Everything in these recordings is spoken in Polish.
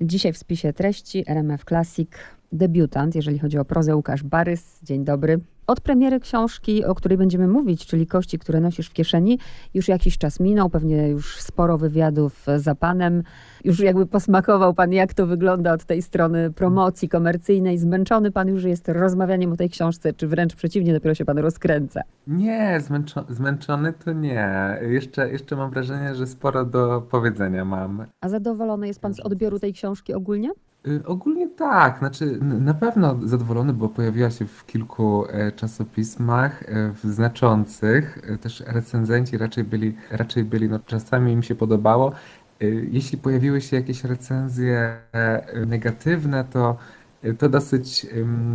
Dzisiaj w spisie treści RMF Classic debiutant, jeżeli chodzi o prozę Łukasz Barys. Dzień dobry. Od premiery książki, o której będziemy mówić, czyli Kości, które nosisz w kieszeni, już jakiś czas minął, pewnie już sporo wywiadów za panem. Już jakby posmakował pan, jak to wygląda od tej strony promocji komercyjnej. Zmęczony pan już jest rozmawianiem o tej książce, czy wręcz przeciwnie, dopiero się pan rozkręca? Nie, zmęczo zmęczony to nie. Jeszcze, jeszcze mam wrażenie, że sporo do powiedzenia mam. A zadowolony jest pan z odbioru tej książki ogólnie? Y, ogólnie tak, znaczy na pewno zadowolony, bo pojawiła się w kilku e, czasopismach e, znaczących. E, też recenzenci raczej byli, raczej byli no czasami im się podobało. Jeśli pojawiły się jakieś recenzje negatywne, to, to dosyć,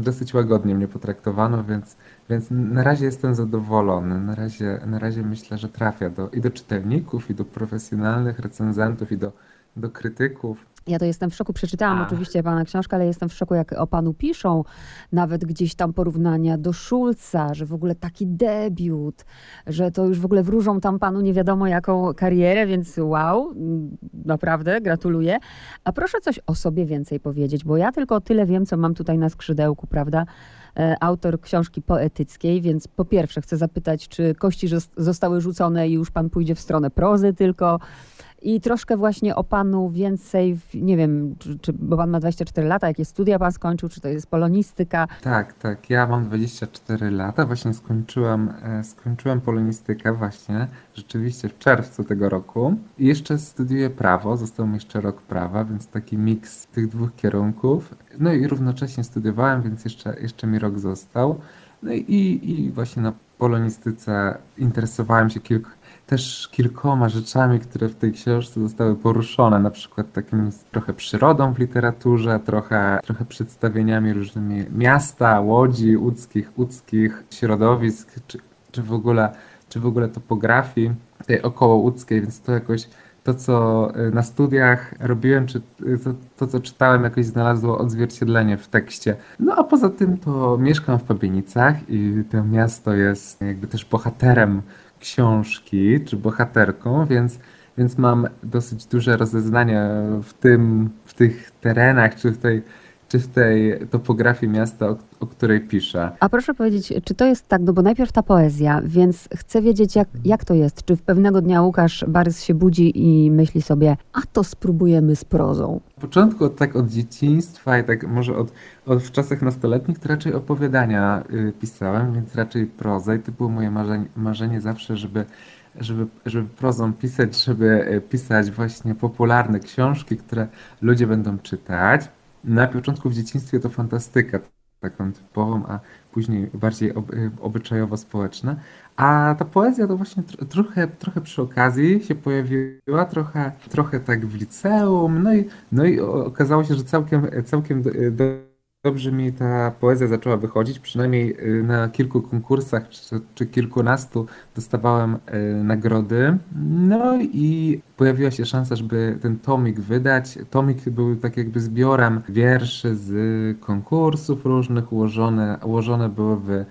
dosyć łagodnie mnie potraktowano, więc, więc na razie jestem zadowolony. Na razie, na razie myślę, że trafia do, i do czytelników, i do profesjonalnych recenzentów, i do, do krytyków. Ja to jestem w szoku. Przeczytałam Ach. oczywiście pana książkę, ale jestem w szoku, jak o panu piszą. Nawet gdzieś tam porównania do Szulca, że w ogóle taki debiut, że to już w ogóle wróżą tam panu nie wiadomo jaką karierę, więc wow, naprawdę gratuluję. A proszę coś o sobie więcej powiedzieć, bo ja tylko tyle wiem, co mam tutaj na skrzydełku, prawda? E, autor książki poetyckiej, więc po pierwsze chcę zapytać, czy kości zostały rzucone i już pan pójdzie w stronę prozy tylko, i troszkę właśnie o panu więcej, nie wiem, czy, czy, bo pan ma 24 lata, jakie studia pan skończył, czy to jest polonistyka? Tak, tak, ja mam 24 lata, właśnie skończyłem, skończyłem polonistykę właśnie, rzeczywiście w czerwcu tego roku. I jeszcze studiuję prawo, został mi jeszcze rok prawa, więc taki miks tych dwóch kierunków. No i równocześnie studiowałem, więc jeszcze, jeszcze mi rok został. No i, i właśnie na polonistyce interesowałem się kilku, też kilkoma rzeczami, które w tej książce zostały poruszone, na przykład takim trochę przyrodą w literaturze, trochę, trochę przedstawieniami różnymi miasta, łodzi, łódzkich, łódzkich środowisk, czy, czy, w ogóle, czy w ogóle topografii tej około łódzkiej, więc to jakoś to, co y, na studiach robiłem, czy y, to, to, co czytałem, jakoś znalazło odzwierciedlenie w tekście. No a poza tym to mieszkam w Pabienicach i to miasto jest jakby też bohaterem książki, czy bohaterką, więc, więc mam dosyć duże rozeznanie w tym, w tych terenach, czy w tej, czy w tej topografii miasta, o, o, której piszę. A proszę powiedzieć, czy to jest tak, no bo najpierw ta poezja, więc chcę wiedzieć, jak, jak to jest. Czy w pewnego dnia Łukasz Barys się budzi i myśli sobie, a to spróbujemy z prozą? W początku tak od dzieciństwa i tak może od, od w czasach nastoletnich to raczej opowiadania y, pisałem, więc raczej prozę i to było moje marzenie, marzenie zawsze, żeby żeby, żeby prozą pisać, żeby y, pisać właśnie popularne książki, które ludzie będą czytać. Na początku w dzieciństwie to fantastyka taką typową, a później bardziej ob, obyczajowo-społeczna. A ta poezja to właśnie trochę, trochę przy okazji się pojawiła, trochę, trochę tak w liceum, no i, no i okazało się, że całkiem, całkiem do, dobrze mi ta poezja zaczęła wychodzić, przynajmniej y, na kilku konkursach czy, czy kilkunastu dostawałem y, nagrody. No i pojawiła się szansa, żeby ten tomik wydać. Tomik był tak jakby zbiorem wierszy z konkursów różnych, ułożone, ułożone były w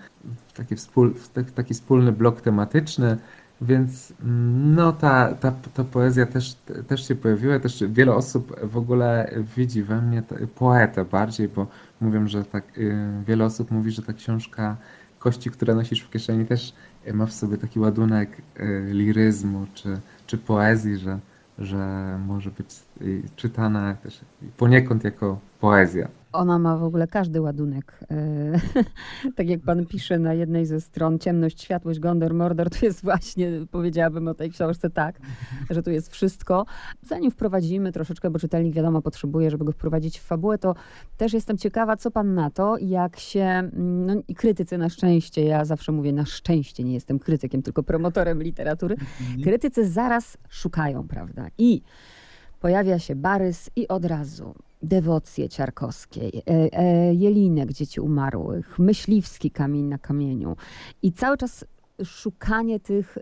taki, wspól, taki wspólny blok tematyczny. Więc mm, no ta, ta, ta poezja też, też się pojawiła, też wiele osób w ogóle widzi we mnie poetę bardziej, bo mówią, że tak y, wiele osób mówi, że ta książka Kości, które nosisz w kieszeni też ma w sobie taki ładunek y, liryzmu czy, czy poezji, że, że może być y, czytana też poniekąd jako poezja. Ona ma w ogóle każdy ładunek. E, tak jak pan pisze na jednej ze stron, ciemność, światłość, Gondor, Mordor, to jest właśnie, powiedziałabym o tej książce tak, że tu jest wszystko. Zanim wprowadzimy troszeczkę, bo czytelnik wiadomo potrzebuje, żeby go wprowadzić w fabułę, to też jestem ciekawa, co pan na to, jak się, no i krytycy na szczęście, ja zawsze mówię na szczęście, nie jestem krytykiem, tylko promotorem literatury, mhm. krytycy zaraz szukają, prawda? I pojawia się Barys i od razu dewocje ciarkowskiej, e, e, Jelinek Dzieci Umarłych, Myśliwski Kamień na Kamieniu. I cały czas szukanie tych,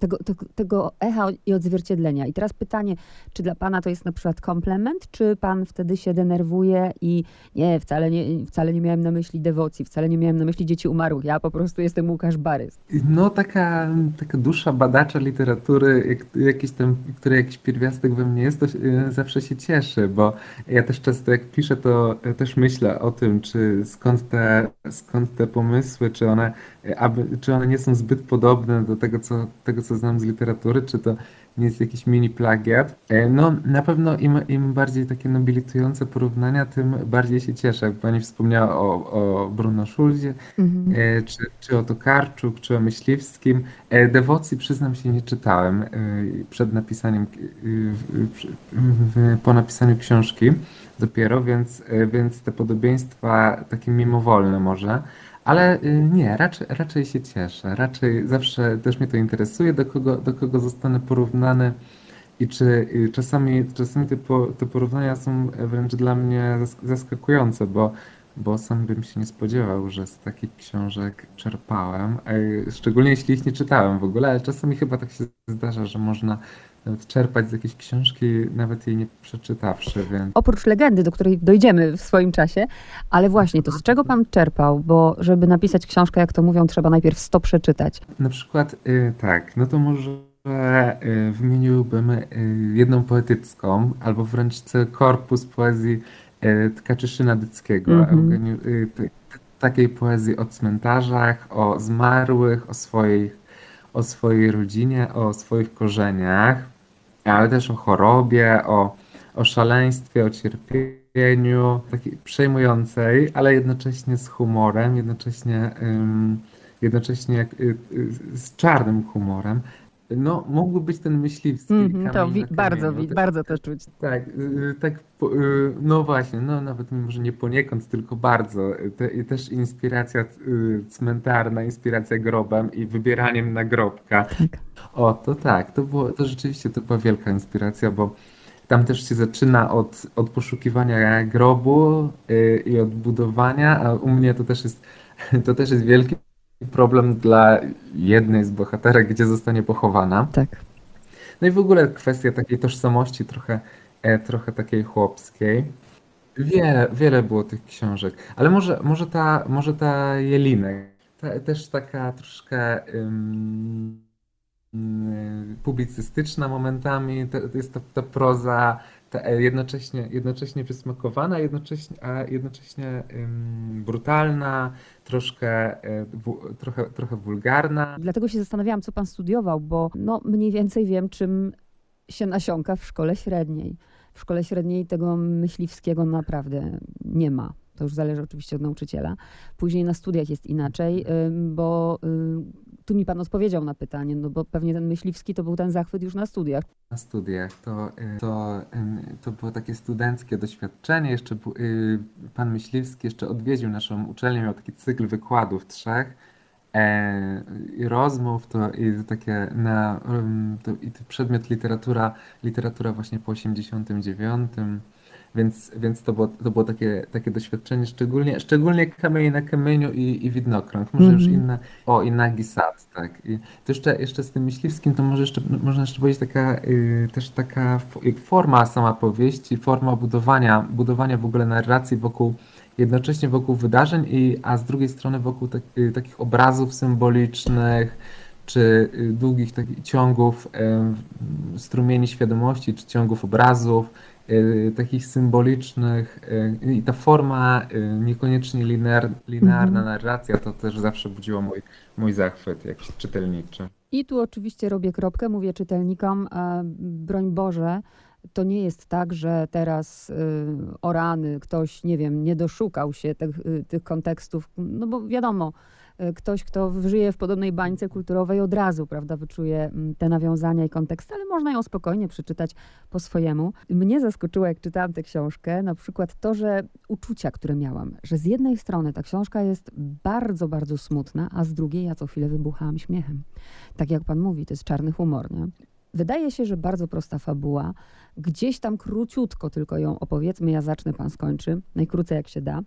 tego, tego, echa i odzwierciedlenia. I teraz pytanie, czy dla pana to jest na przykład komplement, czy pan wtedy się denerwuje i nie, wcale nie, wcale nie miałem na myśli dewocji, wcale nie miałem na myśli dzieci umarłych, ja po prostu jestem Łukasz Barys. No taka, taka dusza badacza literatury, jak, jakiś tam, który jakiś pierwiastek we mnie jest, to y, zawsze się cieszy, bo ja też często jak piszę, to też myślę o tym, czy skąd te, skąd te pomysły, czy one, aby, czy one nie są zbyt podobne do tego co, tego, co znam z literatury, czy to nie jest jakiś mini plagiat. E, no na pewno im, im bardziej takie nobilitujące porównania, tym bardziej się cieszę. Jak pani wspomniała o, o Bruno Schulzie, mhm. E, czy, czy o Tokarczuk, czy o Myśliwskim. E, dewocji przyznam się nie czytałem przed napisaniem, po napisaniu książki dopiero, więc, więc te podobieństwa takie mimowolne może. Ale y, nie, raczej, raczej się cieszę. Raczej zawsze też mnie to interesuje, do kogo, do kogo zostanę porównany i czy y, czasami, czasami te, po, te porównania są wręcz dla mnie zaskakujące, bo, bo sam bym się nie spodziewał, że z takich książek czerpałem. Szczególnie jeśli ich nie czytałem w ogóle, ale czasami chyba tak się zdarza, że można czerpać z jakiejś książki, nawet jej nie przeczytawszy. Więc... Oprócz legendy, do której dojdziemy w swoim czasie, ale właśnie to z czego pan czerpał? Bo żeby napisać książkę, jak to mówią, trzeba najpierw sto przeczytać. Na przykład y, tak, no to może y, wymieniłbym y, jedną poetycką, albo wręcz korpus poezji Tkaczyszyna Dyckiego, mm -hmm. takiej poezji o cmentarzach, o zmarłych, o swoich o swojej rodzinie, o swoich korzeniach, ale też o chorobie, o, o szaleństwie, o cierpieniu, takiej przejmującej, ale jednocześnie z humorem, jednocześnie, jednocześnie y, y, z czarnym humorem. No, mógłby być ten myśliwski. Mm, to wi- bardzo, wi- bardzo to czuć. Tak, y, tak, no właśnie, no nawet może nie poniekąd, tylko bardzo. Te, też inspiracja cmentarna, inspiracja grobem i wybieraniem nagrobka. Tak. O, to tak, to było, to rzeczywiście to była wielka inspiracja, bo tam też się zaczyna od, od poszukiwania grobu i od budowania, a u mnie to też jest, to też jest wielki problem dla jednej z bohaterek, gdzie zostanie pochowana. Tak. No i w ogóle kwestia takiej tożsamości trochę, e, trochę takiej chłopskiej. Wiele, wiele było tych książek, ale może, może, ta, może ta Jelinek, ta, też taka troszkę um, publicystyczna momentami, to, to jest ta, ta proza jednocześnie, jednocześnie wysmakowana, jednocześnie, a jednocześnie um, brutalna, troszkę, e, trochę, trochę wulgarna. Dlatego się zastanawiałam, co pan studiował, bo no, mniej więcej wiem, czym się nasiąka w szkole średniej. W szkole średniej tego myśliwskiego naprawdę nie ma. To już zależy oczywiście od nauczyciela. Później na studiach jest inaczej, bo tu mi pan odpowiedział na pytanie, no bo pewnie ten myśliwski to był ten zachwyt już na studiach. Na studiach to, y, to, to było takie studenckie doświadczenie. Jeszcze y, pan Myśliwski jeszcze odwiedził naszą uczelnię, miał taki cykl wykładów trzech e, i rozmów, to i takie na, to, i przedmiot literatura, literatura właśnie po 89 więc, więc to było, to było takie, takie doświadczenie, szczególnie, szczególnie kamień na kamieniu i, i widnokrąg. Może mm -hmm. już mhm. inne, o i nagi sad, tak. I to jeszcze, jeszcze z tym myśliwskim, to może jeszcze, można jeszcze powiedzieć taka, y, też taka forma sama powieści, forma budowania, budowania w ogóle narracji wokół, jednocześnie wokół wydarzeń, i, a z drugiej strony wokół tak, y, takich obrazów symbolicznych, czy y, długich takich ciągów y, strumieni świadomości, czy ciągów obrazów, Y, takich symbolicznych y, i ta forma y, niekoniecznie linear, linearna mhm. narracja to też zawsze budziło mój, mój zachwyt jakiś czytelniczy. I tu oczywiście robię kropkę, mówię czytelnikom, e, broń Boże, to nie jest tak, że teraz o rany ktoś, nie wiem, nie doszukał się tych, tych kontekstów, no bo wiadomo, ktoś, kto żyje w podobnej bańce kulturowej od razu, prawda, wyczuje mm, te nawiązania i kontekst, ale można ją spokojnie przeczytać po swojemu. Mnie zaskoczyło, jak czytałam tę książkę, na przykład to, że uczucia, które miałam, że z jednej strony ta książka jest bardzo, bardzo smutna, a z drugiej ja co chwilę wybuchałam śmiechem. Tak jak pan mówi, to jest czarny humor, nie? Wydaje się, że bardzo prosta fabuła. Gdzieś tam króciutko tylko ją opowiedzmy, ja zacznę, pan skończy, najkrócej jak się da.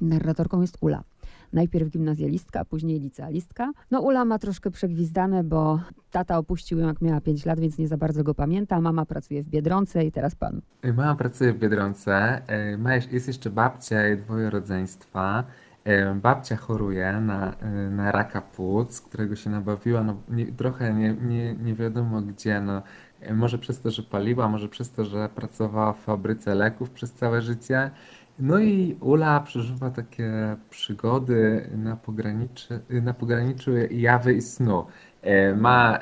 Narratorką jest Ula. Najpierw gimnazjalistka, później licealistka. No Ula ma troszkę przegwizdane, bo tata opuścił ją jak miała 5 lat, więc nie za bardzo go pamięta. Mama pracuje w Biedronce i teraz pan. Mama pracuje w Biedronce, jest jeszcze babcia i dwoje rodzeństwa. Babcia choruje na, na raka płuc, którego się nabawiła, no, nie, trochę nie, nie, nie wiadomo gdzie, no, może przez to, że paliła, może przez to, że pracowała w fabryce leków przez całe życie. No i Ula przeżywa takie przygody na, pograniczy, na pograniczu jawy i snu. E, ma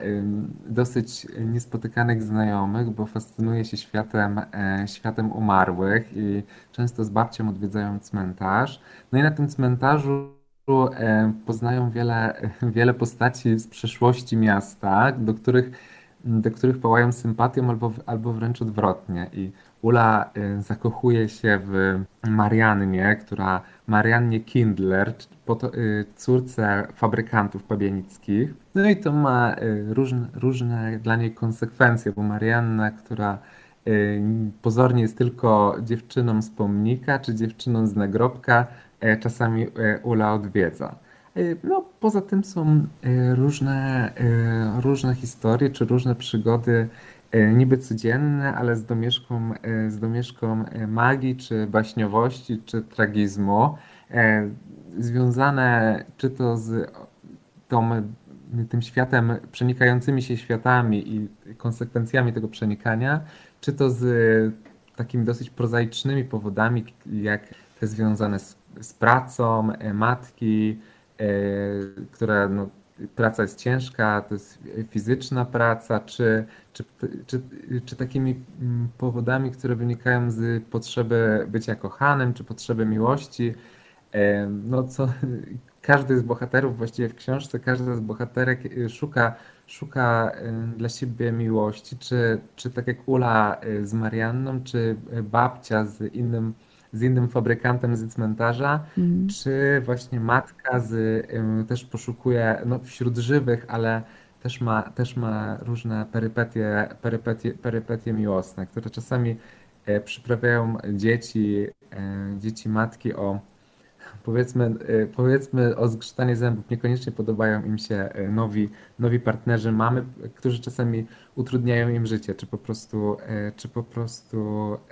dosyć niespotykanych znajomych, bo fascynuje się światem, e, światem umarłych i często z babcią odwiedzają cmentarz. No i na tym cmentarzu e, poznają wiele, wiele postaci z przeszłości miasta, do których do których pałają sympatią albo, albo wręcz odwrotnie. I Ula y, zakochuje się w Mariannie, która Mariannie Kindler, y, córce fabrykantów pabianickich. No i to ma y, różne, różne dla niej konsekwencje, bo Marianna, która pozornie jest tylko dziewczyną z pomnika czy dziewczyną z nagrobka, czasami Ula odwiedza. E, no, poza tym są e, różne, e, różne historie czy różne przygody, niby codzienne, ale z domieszką, z domieszką magii, czy baśniowości, czy tragizmu, związane czy to z tą, tym światem, przenikającymi się światami i konsekwencjami tego przenikania, czy to z takimi dosyć prozaicznymi powodami, jak te związane z, z pracą matki, E, która no, praca jest ciężka, to jest fizyczna praca, czy, czy, czy, czy takimi mm, powodami, które wynikają z potrzeby bycia kochanym, czy potrzeby miłości. No co każdy z bohaterów właściwie w książce, każdy z bohaterek e, szuka, szuka dla siebie miłości, czy, czy tak jak Ula z Marianną, czy babcia z innym z innym fabrykantem z cmentarza, mm. czy właśnie matka z, też poszukuje no, wśród żywych, ale też ma, też ma różne perypetie, perypetie, perypetie miłosne, które czasami e, przyprawiają dzieci, e, dzieci matki o powiedzmy, e, powiedzmy o zgrzytanie zębów. Niekoniecznie podobają im się nowi, nowi partnerzy mamy, którzy czasami utrudniają im życie, czy po prostu, e, czy po prostu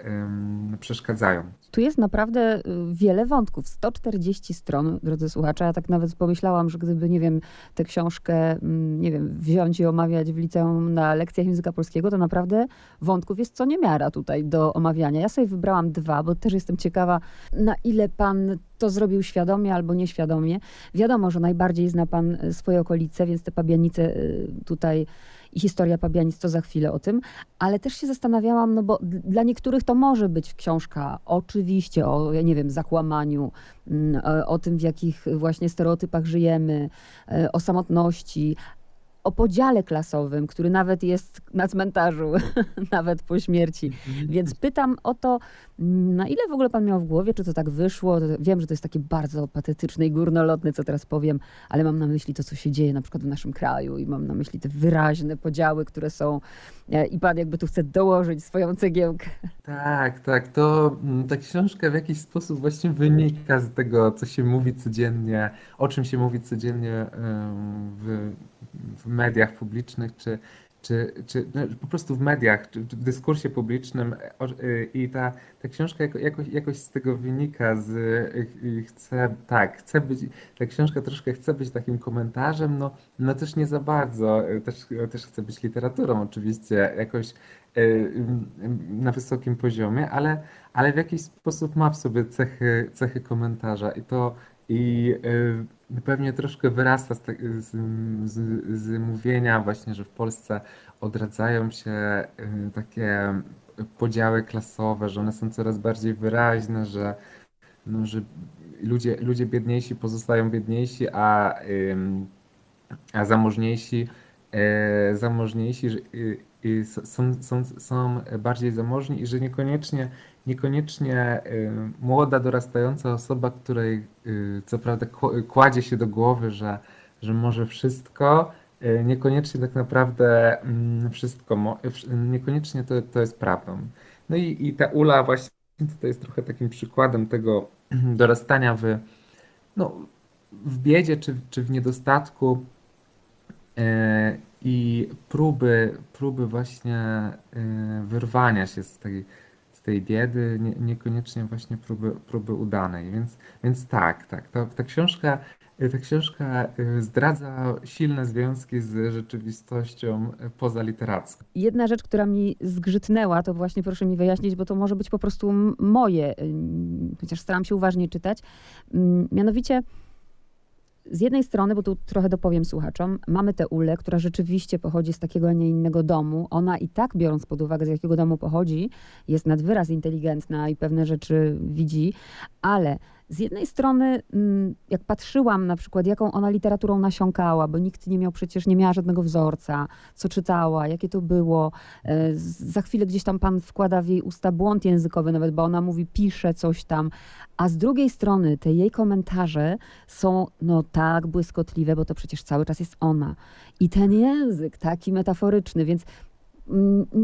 um, przeszkadzają. Tu jest naprawdę y, wiele wątków. 140 stron, drodzy słuchacze. Ja tak nawet pomyślałam, że gdyby, nie wiem, tę książkę, mm, nie wiem, wziąć i omawiać w liceum na lekcjach języka polskiego, to naprawdę wątków jest co niemiara tutaj do omawiania. Ja sobie wybrałam dwa, bo też jestem ciekawa, na ile pan to zrobił świadomie albo nieświadomie. Wiadomo, że najbardziej zna pan y, swoje okolice, więc te pabianice y, tutaj i historia pabianic, to za chwilę o tym, ale też się zastanawiałam, no bo dla niektórych to może być książka oczywiście o, ja nie wiem, zakłamaniu, mm, o tym, w jakich właśnie stereotypach żyjemy, e, o samotności, o podziale klasowym, który nawet jest na cmentarzu, nawet po śmierci. Mhm. Więc pytam o to, na ile w ogóle pan miał w głowie, czy to tak wyszło? Wiem, że to jest takie bardzo patetyczne i górnolotne, co teraz powiem, ale mam na myśli to, co się dzieje na przykład w naszym kraju i mam na myśli te wyraźne podziały, które są e, i pan jakby tu chce dołożyć swoją cegiełkę. Tak, tak. To mm, ta książka w jakiś sposób właśnie wynika z tego, co się mówi codziennie, o czym się mówi codziennie w w mediach publicznych, czy, czy, czy no, po prostu w mediach, czy, w dyskursie publicznym y, i ta, ta książka jako, jakoś, jakoś z tego wynika, z, chcę, tak, chcę być, ta książka troszkę chce być takim komentarzem, no, no też nie za bardzo, też, też chce być literaturą oczywiście, jakoś y, na wysokim poziomie, ale, ale w jakiś sposób ma w sobie cechy, cechy komentarza i to i y, pewnie troszkę wyrasta z, z, z, z mówienia właśnie, że w Polsce odradzają się y, takie podziały klasowe, że one są coraz bardziej wyraźne, że, no, że ludzie, ludzie biedniejsi pozostają biedniejsi, a, a zamożniejsi, e, zamożniejsi są, są, są bardziej zamożni i że niekoniecznie niekoniecznie y, młoda, dorastająca osoba, której y, co prawda kładzie się do głowy, że, że może wszystko, y, niekoniecznie tak naprawdę mm, wszystko, niekoniecznie to, to jest prawdą. No i, i ta Ula właśnie tutaj jest trochę takim przykładem tego dorastania w, no, w biedzie czy, czy w niedostatku i próby, próby właśnie wyrwania się z tej, tej biedy, nie, niekoniecznie właśnie próby, próby udanej. Więc, więc tak, tak, to, ta książka ta książka zdradza silne związki z rzeczywistością pozaliteracką. Jedna rzecz, która mi zgrzytnęła, to właśnie proszę mi wyjaśnić, bo to może być po prostu moje, chociaż staram się uważnie czytać. Mianowicie z jednej strony, bo tu trochę dopowiem słuchaczom, mamy tę Ulę, która rzeczywiście pochodzi z takiego, a nie innego domu. Ona i tak, biorąc pod uwagę, z jakiego domu pochodzi, jest nad wyraz inteligentna i pewne rzeczy widzi, ale z jednej strony, mm, jak patrzyłam na przykład, jaką ona literaturą nasiąkała, bo nikt nie miał przecież, nie miała żadnego wzorca, co czytała, jakie to było. E, za chwilę gdzieś tam pan wkłada w jej usta błąd językowy nawet, bo ona mówi, pisze coś tam. A z drugiej strony te jej komentarze są no tak błyskotliwe, bo to przecież cały czas jest ona. I ten język taki metaforyczny, więc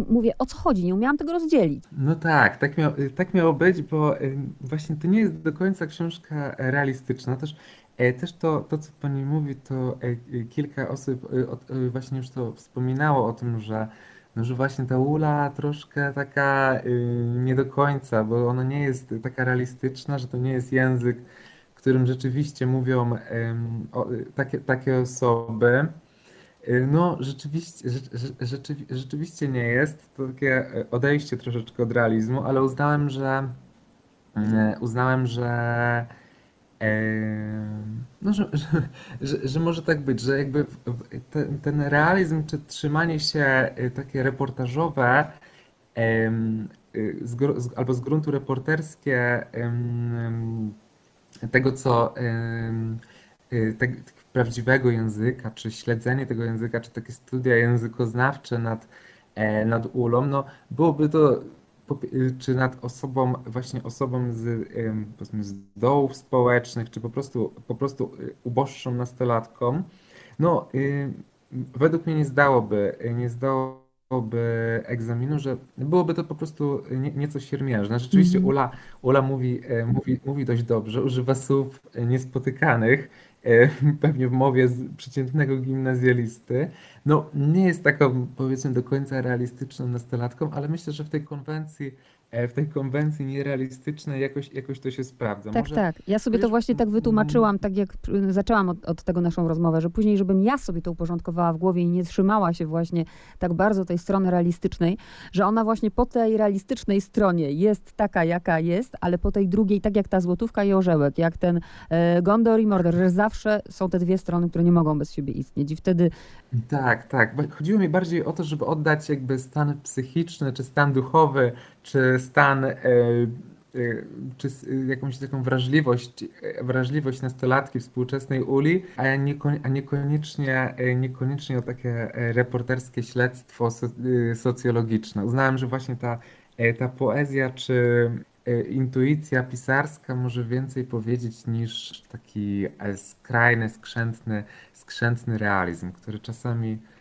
mówię, o co chodzi? Nie umiałam tego rozdzielić. No tak, tak, tak miało być, bo właśnie to nie jest do końca książka realistyczna. Też, e, też to, to, co pani mówi, to e, kilka osób e, właśnie już to wspominało o tym, że, no, że właśnie ta Ula troszkę taka nie do końca, bo ona nie jest taka realistyczna, że to nie jest język, którym rzeczywiście mówią takie, takie osoby. Y, no, rzeczywiście, rzeczywiście, rzeczywiście nie jest. To takie e, odejście troszeczkę od realizmu, ale uznałem, że e, uznałem, że no, że, że, że, że może tak być, że jakby ten, ten realizm czy trzymanie się takie reportażowe z, albo z gruntu reporterskie tego, co tak, prawdziwego języka, czy śledzenie tego języka, czy takie studia językoznawcze nad, e, nad ulą, no byłoby to czy nad osobą, właśnie osobą z, powiedzmy, z dołów społecznych, czy po prostu, po prostu y, uboższą nastolatką, no y, według mnie nie zdałoby, nie zdałoby egzaminu, że byłoby to po prostu nie, nieco siermiężne. Rzeczywiście -hmm. Ula, Ula mówi, mówi, mówi dość dobrze, używa słów niespotykanych, pewnie w mowie przeciętnego gimnazjalisty. No, nie jest taką, powiedzmy, do końca realistyczną nastolatką, ale myślę, że w tej konwencji E, w tej konwencji nierealistycznej jakoś, jakoś to się sprawdza. Tak, Może, tak. Ja sobie to właśnie tak wytłumaczyłam, tak jak zaczęłam od, od, tego naszą rozmowę, że później, żebym ja sobie to uporządkowała w głowie i nie trzymała się właśnie tak bardzo tej strony realistycznej, że ona właśnie po tej realistycznej stronie jest taka, jaka jest, ale po tej drugiej, tak jak ta złotówka i orzełek, jak ten e, Gondor i Mordor, że zawsze są te dwie strony, które nie mogą bez siebie istnieć i wtedy... Tak, tak. Chodziło mi bardziej o to, żeby oddać jakby stan psychiczny czy stan duchowy czy stan, e, e, czy jakąś taką wrażliwość, wrażliwość nastolatki współczesnej uli, a, niekoniecznie, e, niekoniecznie o takie reporterskie śledztwo socjologiczne. Uznałem, że właśnie ta, ta poezja czy intuicja pisarska może więcej powiedzieć niż taki skrajny, skrzętny, skrzętny realizm, który czasami E,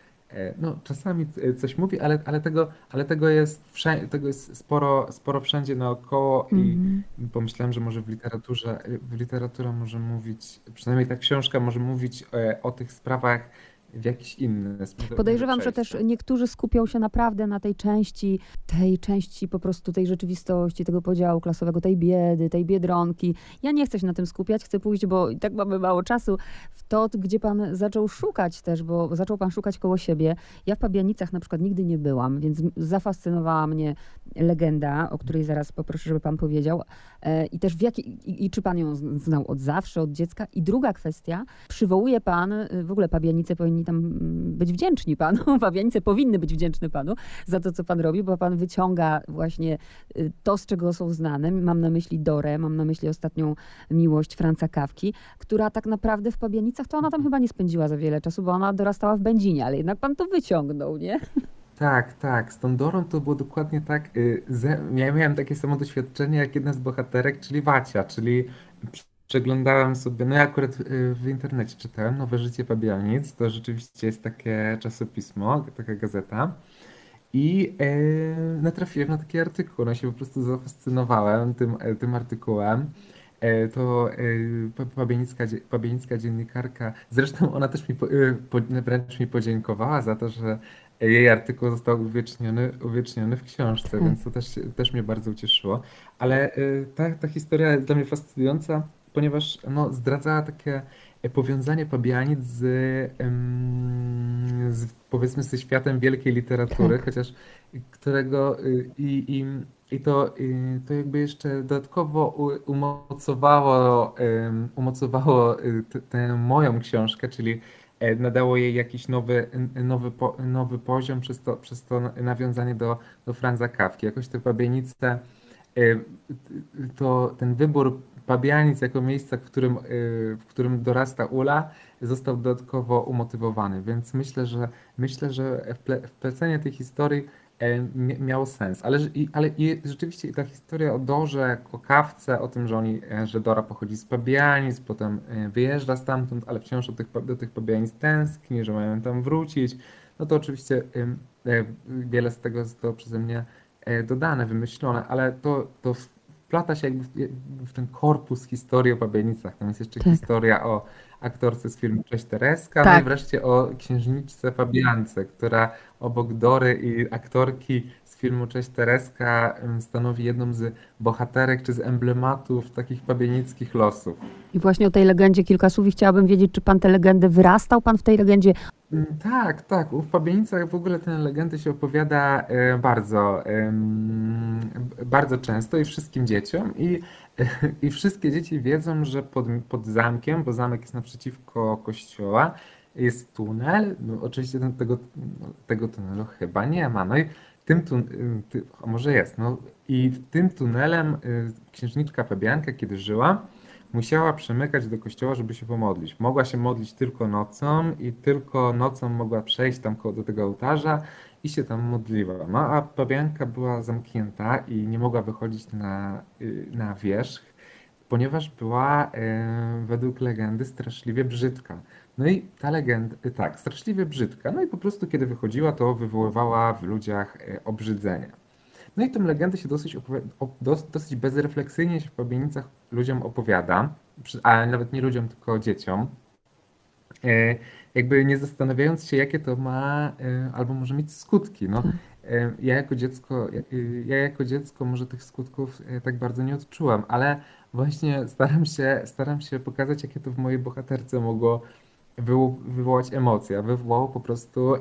no, czasami e, coś mówi, ale, ale, tego, ale tego, jest tego jest sporo, sporo wszędzie naokoło i, mm. pomyślałem, że może w literaturze, w literatura może mówić, przynajmniej ta książka może mówić o, e, o tych sprawach w jakiś inny sposób. Podejrzewam, że też niektórzy skupią się naprawdę na tej części, tej części po prostu tej rzeczywistości, tego podziału klasowego, tej biedy, tej biedronki. Ja nie chcę się na tym skupiać, chcę pójść, bo i tak mamy mało czasu, w to, gdzie pan zaczął szukać też, bo zaczął pan szukać koło siebie. Ja w Pabianicach na przykład nigdy nie byłam, więc zafascynowała mnie legenda, o której zaraz poproszę, żeby pan powiedział. E, I też w jaki, i, i czy pan ją znał od zawsze, od dziecka? I druga kwestia, przywołuje pan, y, w ogóle Pabianice powinni tam mm, być wdzięczni panu, Pabianice powinny być wdzięczne panu za to, co pan robi, bo pan wyciąga właśnie y, to, z czego są znane. Mam na myśli Dorę, mam na myśli ostatnią miłość Franca Kawki, która tak naprawdę w Pabianicach, to ona tam chyba nie spędziła za wiele czasu, bo ona dorastała w Będzinie, ale jednak pan to wyciągnął, nie? Tak, tak. Z tą Dorą to było dokładnie tak. Y, ja miałem takie samo doświadczenie jak jedna z bohaterek, czyli Wacia, czyli przeglądałem sobie, no ja akurat y, w internecie czytałem Nowe Życie Pabianic, to rzeczywiście jest takie czasopismo, taka gazeta. I e, natrafiłem na taki artykuł, no się po prostu zafascynowałem tym, e, tym artykułem. e, to e, pabienicka, pabienicka dziennikarka, zresztą ona też mi, po, wręcz mi podziękowała za to, że jej artykuł został uwieczniony, uwieczniony w książce, hmm. więc to też, też mnie bardzo ucieszyło. Ale ta, ta historia jest dla mnie fascynująca, ponieważ no, zdradzała takie powiązanie Pabianic z, z powiedzmy ze światem wielkiej literatury, tak. chociaż którego y, i, i, i to, i to jakby jeszcze dodatkowo umocowało, umocowało y, tę moją książkę, czyli e, nadało jej jakiś nowy, nowy, nowy poziom przez to, przez to nawiązanie do, do Franza Kawki. Jakoś te Pabianice, e, to ten wybór Pabianic jako miejsca, w którym, y, w którym dorasta Ula, został dodatkowo umotywowany, więc myślę, że myślę, że wplecenie tej historii e, miało sens. Ale, ale i rzeczywiście ta historia o Dorze, o kawce, o tym, że, oni, e, że Dora pochodzi z Pabianic, potem e, wyjeżdża stamtąd, ale wciąż do tych, do tych Pabianic tęskni, że mają tam wrócić, no to oczywiście wiele z tego zostało przeze mnie dodane, wymyślone, ale to, to wplata się jakby w, w ten korpus historii o Pabianicach. Tam jest jeszcze tak. historia o aktorce z filmu Cześć Tereska, tak. no i tak. wreszcie o księżniczce Fabiance, która obok Dory i aktorki z filmu Cześć Tereska stanowi jedną z bohaterek czy z emblematów takich pabienickich losów. I właśnie o tej legendzie kilka słów i chciałabym wiedzieć, czy pan tę legendę wyrastał pan w tej legendzie? Mm, tak, tak. W Pabienicach w ogóle tę legendę się opowiada e, bardzo, bardzo często i wszystkim dzieciom. I, i wszystkie dzieci wiedzą, że pod, pod zamkiem, bo zamek jest naprzeciwko kościoła, jest tunel. No, oczywiście tego, tego tunelu chyba nie ma. No i tym tun- ty, może jest. No i tym tunelem y, księżniczka Fabianka, kiedy żyła, musiała przemykać do kościoła, żeby się pomodlić. Mogła się modlić tylko nocą i tylko nocą mogła przejść tam do tego ołtarza i się tam modliła. No a Fabianka była zamknięta i nie mogła wychodzić na, y, na wierzch, ponieważ była według legendy straszliwie brzydka. No i ta legenda, y, tak, straszliwie brzydka. No i po prostu kiedy wychodziła, to wywoływała w ludziach e, obrzydzenie. No i tę legendę się dosyć, dosyć bezrefleksyjnie się w Pabienicach ludziom opowiada, a nawet nie ludziom, tylko dzieciom. E, jakby nie zastanawiając się, jakie to ma, albo może mieć skutki. No, tak. ja jako dziecko, ja jako dziecko może tych skutków tak bardzo nie odczułam, ale właśnie staram się, staram się pokazać, jakie to w mojej bohaterce mogło wywołać emocje, wywołało po prostu e,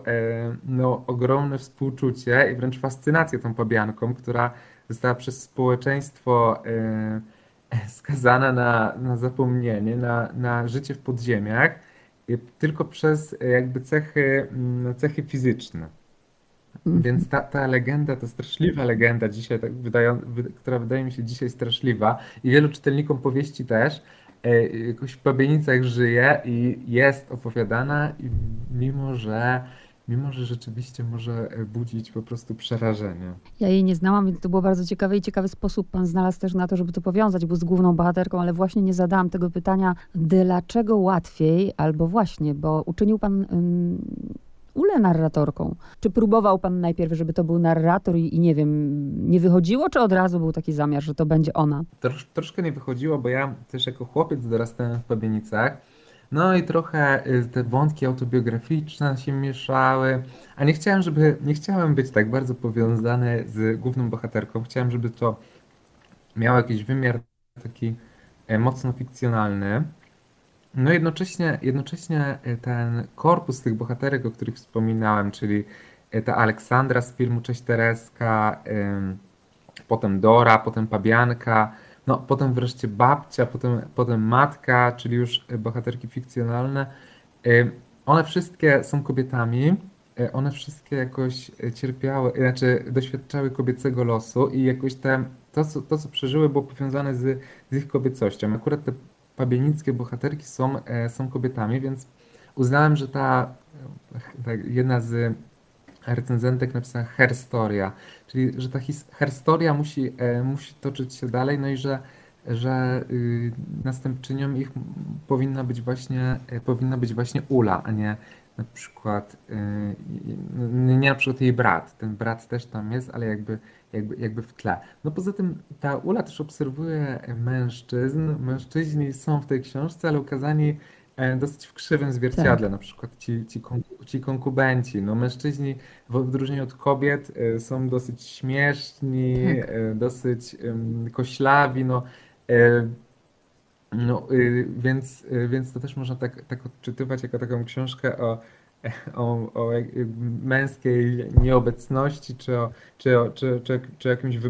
no, ogromne współczucie i wręcz fascynację tą pabianką, która została przez społeczeństwo e, skazana na, na zapomnienie, na, na życie w podziemiach, tylko przez e, jakby cechy, mm, cechy fizyczne. Mhm. Więc ta, ta legenda, ta straszliwa legenda dzisiaj, tak wydają, która wydaje mi się dzisiaj straszliwa i wielu czytelnikom powieści też, E, jakoś w Pabienicach żyje i jest opowiadana, i mimo że mimo że rzeczywiście może budzić po prostu przerażenie. Ja jej nie znałam, więc to było bardzo ciekawe i ciekawy sposób pan znalazł też na to, żeby to powiązać, bo z główną bohaterką, ale właśnie nie zadałam tego pytania, dlaczego łatwiej, albo właśnie, bo uczynił pan Ule narratorką. Czy próbował pan najpierw, żeby to był narrator i, i, nie wiem, nie wychodziło, czy od razu był taki zamiar, że to będzie ona? Trosz, troszkę nie wychodziło, bo ja też jako chłopiec dorastałem w Pabienicach. No i trochę y, te wątki autobiograficzne się mieszały, a nie chciałem, żeby, nie chciałem być tak bardzo powiązany z główną bohaterką. Chciałem, żeby to miało jakiś wymiar taki e, mocno fikcjonalny. No jednocześnie, jednocześnie e, ten korpus tych bohaterek, o których wspominałem, czyli e, ta Aleksandra z filmu Cześć Tereska, potem Dora, potem Pabianka, no potem wreszcie babcia, potem, potem matka, czyli już e, bohaterki fikcjonalne. One wszystkie są kobietami, one wszystkie jakoś cierpiały, znaczy doświadczały kobiecego losu i jakoś te, to, co, to, co przeżyły, było powiązane z, z ich kobiecością. Akurat te pabienickie bohaterki są, e, są kobietami, więc uznałem, że ta, ta jedna z recenzentek napisała herstoria, czyli że ta herstoria musi, e, musi toczyć się dalej, no i że, że y, następczynią ich powinna być właśnie, y, powinna być właśnie Ula, a nie na przykład y, nie na przykład jej brat. Ten brat też tam jest, ale jakby jakby, jakby w tle. No poza tym ta Ula też obserwuje mężczyzn. Mężczyźni są w tej książce, ale ukazani e, dosyć w krzywym zwierciadle, na przykład ci, ci, ci konkubenci. No mężczyźni w odróżnieniu od kobiet e, są dosyć śmieszni, Tak. e, dosyć koślawi, no, no y, więc, y, więc to też można tak, tak odczytywać jako taką książkę o, o, o męskiej nieobecności, czy, o, czy, o, czy, czy, jakimś wy,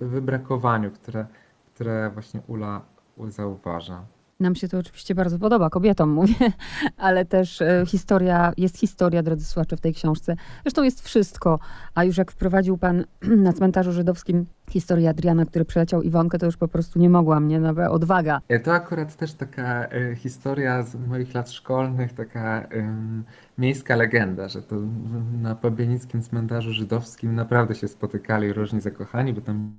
wybrakowaniu, które, które właśnie Ula zauważa. Nam się to oczywiście bardzo podoba, kobietom mówię, ale też e, historia, jest historia, drodzy słuchacze, w tej książce. Zresztą jest wszystko, a już jak wprowadził pan na cmentarzu żydowskim historię Adriana, który przeleciał Iwonkę, to już po prostu nie mogłam, nie? Nawet odwaga. To akurat też taka e, historia z moich lat szkolnych, taka em, miejska legenda, że to na pobienickim cmentarzu żydowskim naprawdę się spotykali różni zakochani, bo tam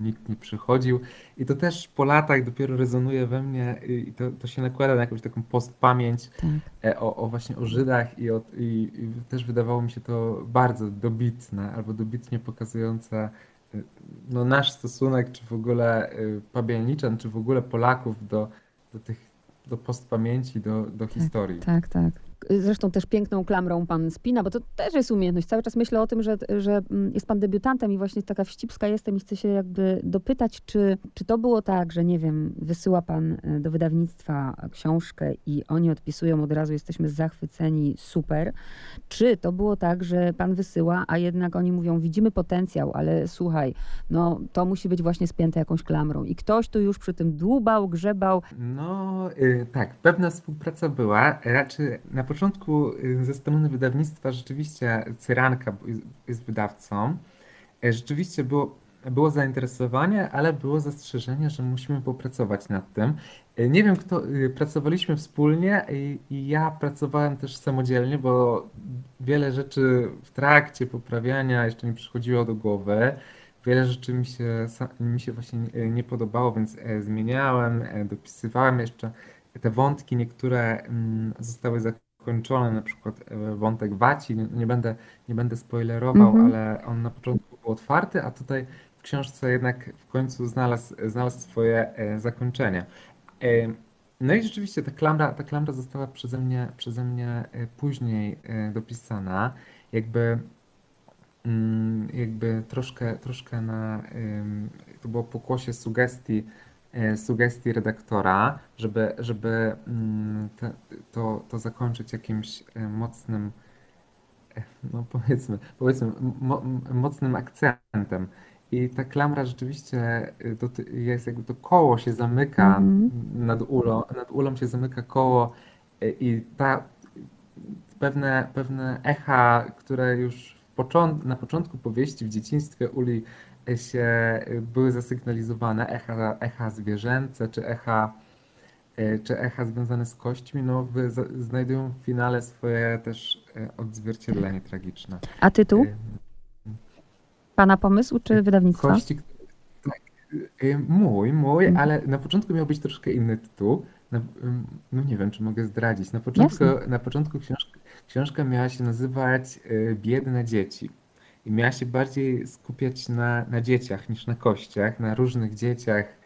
nikt nie przychodził. I to też po latach dopiero rezonuje we mnie i to, to się nakłada na jakąś taką postpamięć Tak. e, o, o właśnie o Żydach i, o, i, i też wydawało mi się to bardzo dobitne albo dobitnie pokazujące e, no, nasz stosunek, czy w ogóle e, Pabianiczan, czy w ogóle Polaków do, do tych do postpamięci, do, do historii. Tak, tak. Zresztą też piękną klamrą pan spina, bo to też jest umiejętność. Cały czas myślę o tym, że, że mm, jest pan debiutantem i właśnie taka wścibska jestem i chcę się jakby dopytać, czy, czy to było tak, że nie wiem, wysyła pan e, do wydawnictwa książkę i oni odpisują od razu, jesteśmy zachwyceni, super. Czy to było tak, że pan wysyła, a jednak oni mówią, widzimy potencjał, ale słuchaj, no to musi być właśnie spięte jakąś klamrą. I ktoś tu już przy tym dłubał, grzebał. No y, tak, pewna współpraca była. Raczej na początku y, ze strony wydawnictwa rzeczywiście Cyranka jest, wydawcą. E, Rzeczywiście było, było zainteresowanie, ale było zastrzeżenie, że musimy popracować nad tym. E, Nie wiem, kto y, pracowaliśmy wspólnie i, i ja pracowałem też samodzielnie, bo wiele rzeczy w trakcie poprawiania jeszcze mi przychodziło do głowy. Wiele rzeczy mi się, mi się właśnie nie, nie podobało, więc e, zmieniałem, e, dopisywałem jeszcze te wątki, niektóre mm, zostały zakończone, na przykład e, wątek Waci, nie, będę, nie będę spoilerował, Mhm. ale on na początku był otwarty, a tutaj w książce jednak w końcu znalazł, znalazł swoje e, zakończenie. E, No i rzeczywiście ta klamra, ta klamra została przeze mnie, przeze mnie później dopisana, jakby mm, jakby troszkę, troszkę na, to było pokłosie sugestii, sugestii redaktora, żeby, żeby mm, te, to, to zakończyć jakimś e, mocnym, e, no powiedzmy, powiedzmy mo, mocnym akcentem. I ta klamra rzeczywiście doty- jest jakby to koło się zamyka Mhm. nad ulą, nad ulą się zamyka koło i ta pewne, pewne echa, które już począt, na początku powieści w dzieciństwie Uli e, się były zasygnalizowane, echa, echa zwierzęce czy echa, y, czy echa związane z kośćmi, no, znajdują w finale swoje też y, odzwierciedlenie tragiczne. A tytuł? Y, Pana pomysł czy wydawnictwa? Kości, tak, mój, mój, Mhm. ale na początku miał być troszkę inny tytuł. Na, no nie wiem, czy mogę zdradzić. Na początku, Jasne. na początku książka, książka miała się nazywać Biedne dzieci. I miała się bardziej skupiać na, na dzieciach niż na kościach, na różnych dzieciach.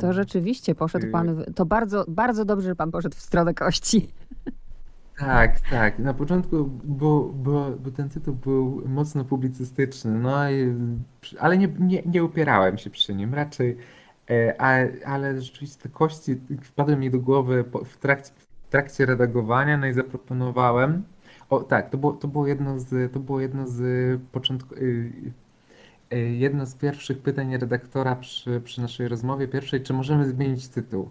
To rzeczywiście poszedł y, pan, w, to bardzo, bardzo dobrze, że pan poszedł w stronę kości. Tak, tak. Na początku, bo, bo, bo ten tytuł był mocno publicystyczny, no i, ale nie, nie, nie upierałem się przy nim, raczej, e, a, ale rzeczywiście te kości wpadły mi do głowy w trakcie, w trakcie redagowania, no i zaproponowałem, o tak, to było, to było jedno z, to było jedno z początku, y, y, jedno z pierwszych pytań redaktora przy, przy naszej rozmowie pierwszej, czy możemy zmienić tytuł?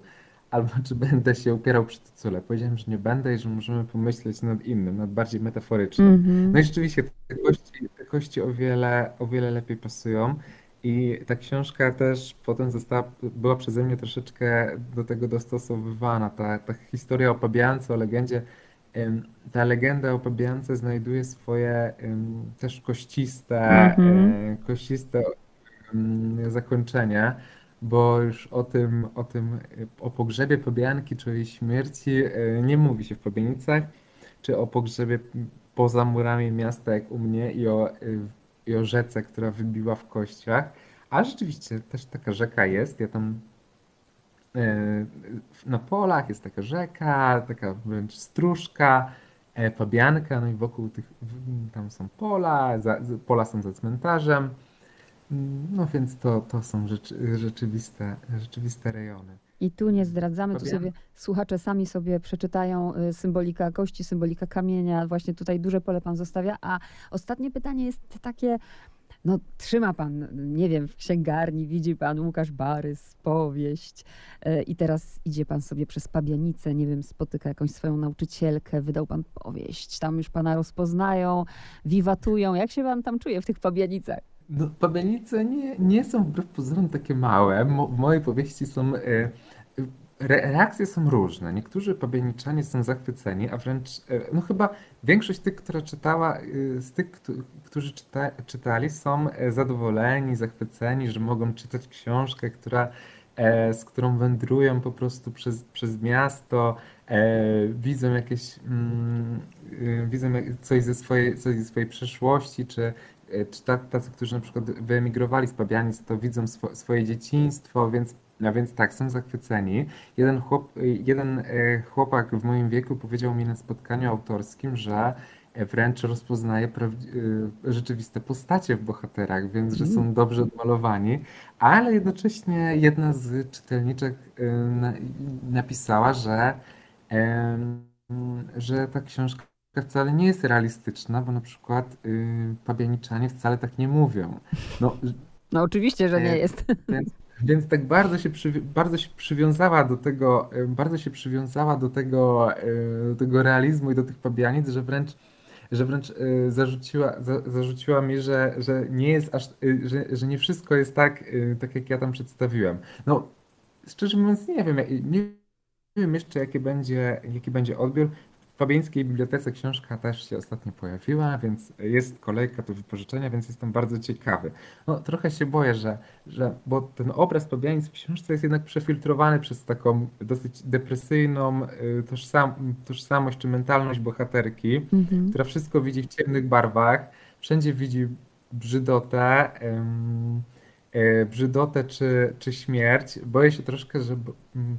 Albo czy będę się upierał przy tytule. Powiedziałem, że nie będę i że możemy pomyśleć nad innym, nad bardziej metaforycznym. Mhm. No i rzeczywiście te kości, te kości o wiele, o wiele lepiej pasują. I ta książka też potem została, była przeze mnie troszeczkę do tego dostosowywana. Ta, ta historia o pabiance, o legendzie, ta legenda o pabiance znajduje swoje też kościste, Mhm. e, kościste zakończenie, bo już o tym, o tym, o pogrzebie pabianki czy jej śmierci e, nie mówi się w Pabienicach, czy o pogrzebie poza murami miasta jak u mnie i o i o rzece, która wybiła w kościach. A rzeczywiście też taka rzeka jest. Ja tam na polach jest taka rzeka, taka wręcz stróżka, e, pabianka, no i wokół tych tam są pola, za, pola są za cmentarzem. No więc to, to są rzeczy, rzeczywiste, rzeczywiste rejony. I tu nie zdradzamy, tu sobie słuchacze sami sobie przeczytają y, symbolika kości, symbolika kamienia. Właśnie tutaj duże pole pan zostawia. A ostatnie pytanie jest takie, no trzyma pan, nie wiem, w księgarni, widzi pan Łukasz Barys, powieść y, i teraz idzie pan sobie przez Pabianicę, nie wiem, spotyka jakąś swoją nauczycielkę, wydał pan powieść, tam już pana rozpoznają, wiwatują. Jak się pan tam czuje w tych Pabianicach? No, Pabianice nie, nie są wbrew pozorom takie małe. Mo, w mojej powieści są... Y, reakcje są różne. Niektórzy pabianiczanie są zachwyceni, a wręcz, e, no chyba większość tych, która czytała, e, z tych, którzy czyta, czytali, są e, zadowoleni, zachwyceni, że mogą czytać książkę, która, z którą wędrują po prostu przez, przez miasto, widzą jakieś, mm, widzą coś ze swojej, coś ze swojej przeszłości, czy, czy tacy, którzy na przykład wyemigrowali z Pabianic, to widzą swo, swoje dzieciństwo, więc no więc tak, są zachwyceni. Jeden, chłop, jeden e, chłopak w moim wieku powiedział mi na spotkaniu autorskim, że wręcz rozpoznaje e, rzeczywiste postacie w bohaterach, więc że są mm. dobrze odmalowani, ale jednocześnie jedna z czytelniczek e, napisała, że, że ta książka wcale nie jest realistyczna, bo na przykład pabianiczanie wcale tak nie mówią. No, no oczywiście, że nie jest. Więc, więc tak bardzo się, przy, bardzo się przywiązała do tego, bardzo się przywiązała do tego, do tego realizmu i do tych pabianic, że wręcz, że wręcz e, zarzuciła, za, zarzuciła mi, że, że nie jest aż, e, że, że nie wszystko jest tak, e, tak jak ja tam przedstawiłem. No, szczerze mówiąc, nie wiem, nie wiem jeszcze, jaki będzie, jaki będzie odbiór. W Fabiańskiej Bibliotece książka też się ostatnio pojawiła, więc jest kolejka do wypożyczenia, więc jestem bardzo ciekawy. No, trochę się boję, że, że bo ten obraz Fabianic w książce jest jednak przefiltrowany przez taką dosyć depresyjną y, tożsam, tożsamość czy mentalność bohaterki, mhm. która wszystko widzi w ciemnych barwach, wszędzie widzi brzydotę, y, brzydotę czy, czy śmierć. Boję się troszkę, że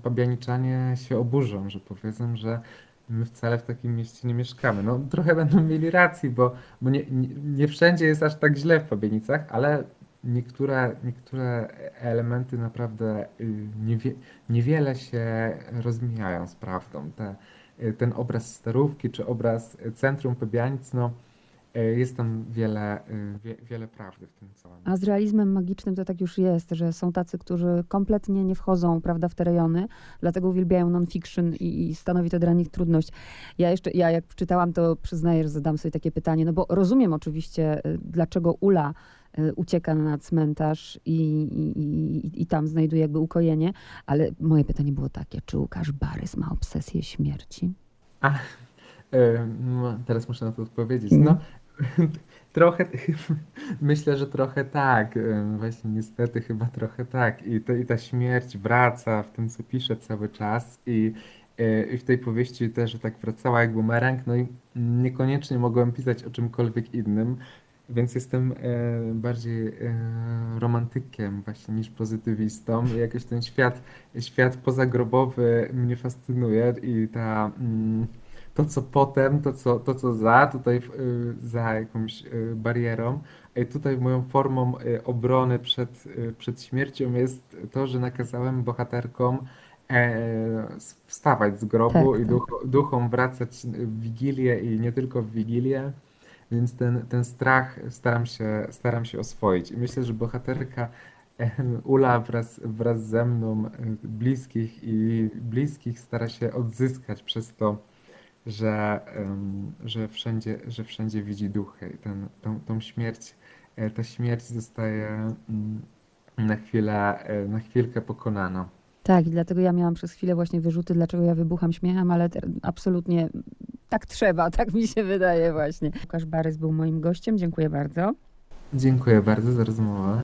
pabianiczanie się oburzą, że powiedzą, że my wcale w takim mieście nie mieszkamy. No trochę będą mieli racji, bo, bo nie, nie, nie wszędzie jest aż tak źle w Pabienicach, ale niektóre, niektóre elementy naprawdę y, niewie, niewiele się rozmijają z prawdą. Te, y, ten obraz starówki czy obraz centrum Pabianic, no jest tam wiele, e, wie, wiele prawdy w tym całym. A z realizmem magicznym to tak już jest, że są tacy, którzy kompletnie nie wchodzą prawda, w te rejony, dlatego uwielbiają non-fiction i, i stanowi to dla nich trudność. Ja jeszcze, ja jak czytałam, to przyznaję, że zadam sobie takie pytanie, no bo rozumiem oczywiście, e, dlaczego Ula ucieka na cmentarz i, i, i, i, tam znajduje jakby ukojenie, ale moje pytanie było takie, czy Łukasz Barys ma obsesję śmierci? A, no, teraz muszę na to odpowiedzieć. No, mhm. Trochę, myślę, że trochę tak. Właśnie niestety chyba trochę tak. I, to, I ta śmierć wraca w tym, co piszę cały czas. I, e, I w tej powieści też tak wracała jak bumerang. No i niekoniecznie mogłem pisać o czymkolwiek innym, więc jestem e, bardziej e, romantykiem właśnie niż pozytywistą. Jakoś ten świat, świat pozagrobowy mnie fascynuje i ta... Mm, to, co potem, to, co, to, co za, tutaj y, za jakąś y, barierą. I tutaj moją formą y, obrony przed, przed śmiercią jest to, że nakazałem bohaterkom e, wstawać z grobu tak, i duch, duchom wracać w Wigilię i nie tylko w Wigilię. Więc ten, ten strach staram się, staram się oswoić. I myślę, że bohaterka Ula wraz, wraz ze mną, bliskich i bliskich, stara się odzyskać przez to że, że, wszędzie, że wszędzie widzi duchy. Ten, tą, tą śmierć, e, ta śmierć zostaje mm, na chwilę, e, na chwilkę pokonana. Tak, i dlatego ja miałam przez chwilę właśnie wyrzuty, dlaczego ja wybucham śmiechem, ale absolutnie tak trzeba, tak mi się wydaje właśnie. Łukasz Barys był moim gościem, dziękuję bardzo. Dziękuję bardzo za rozmowę.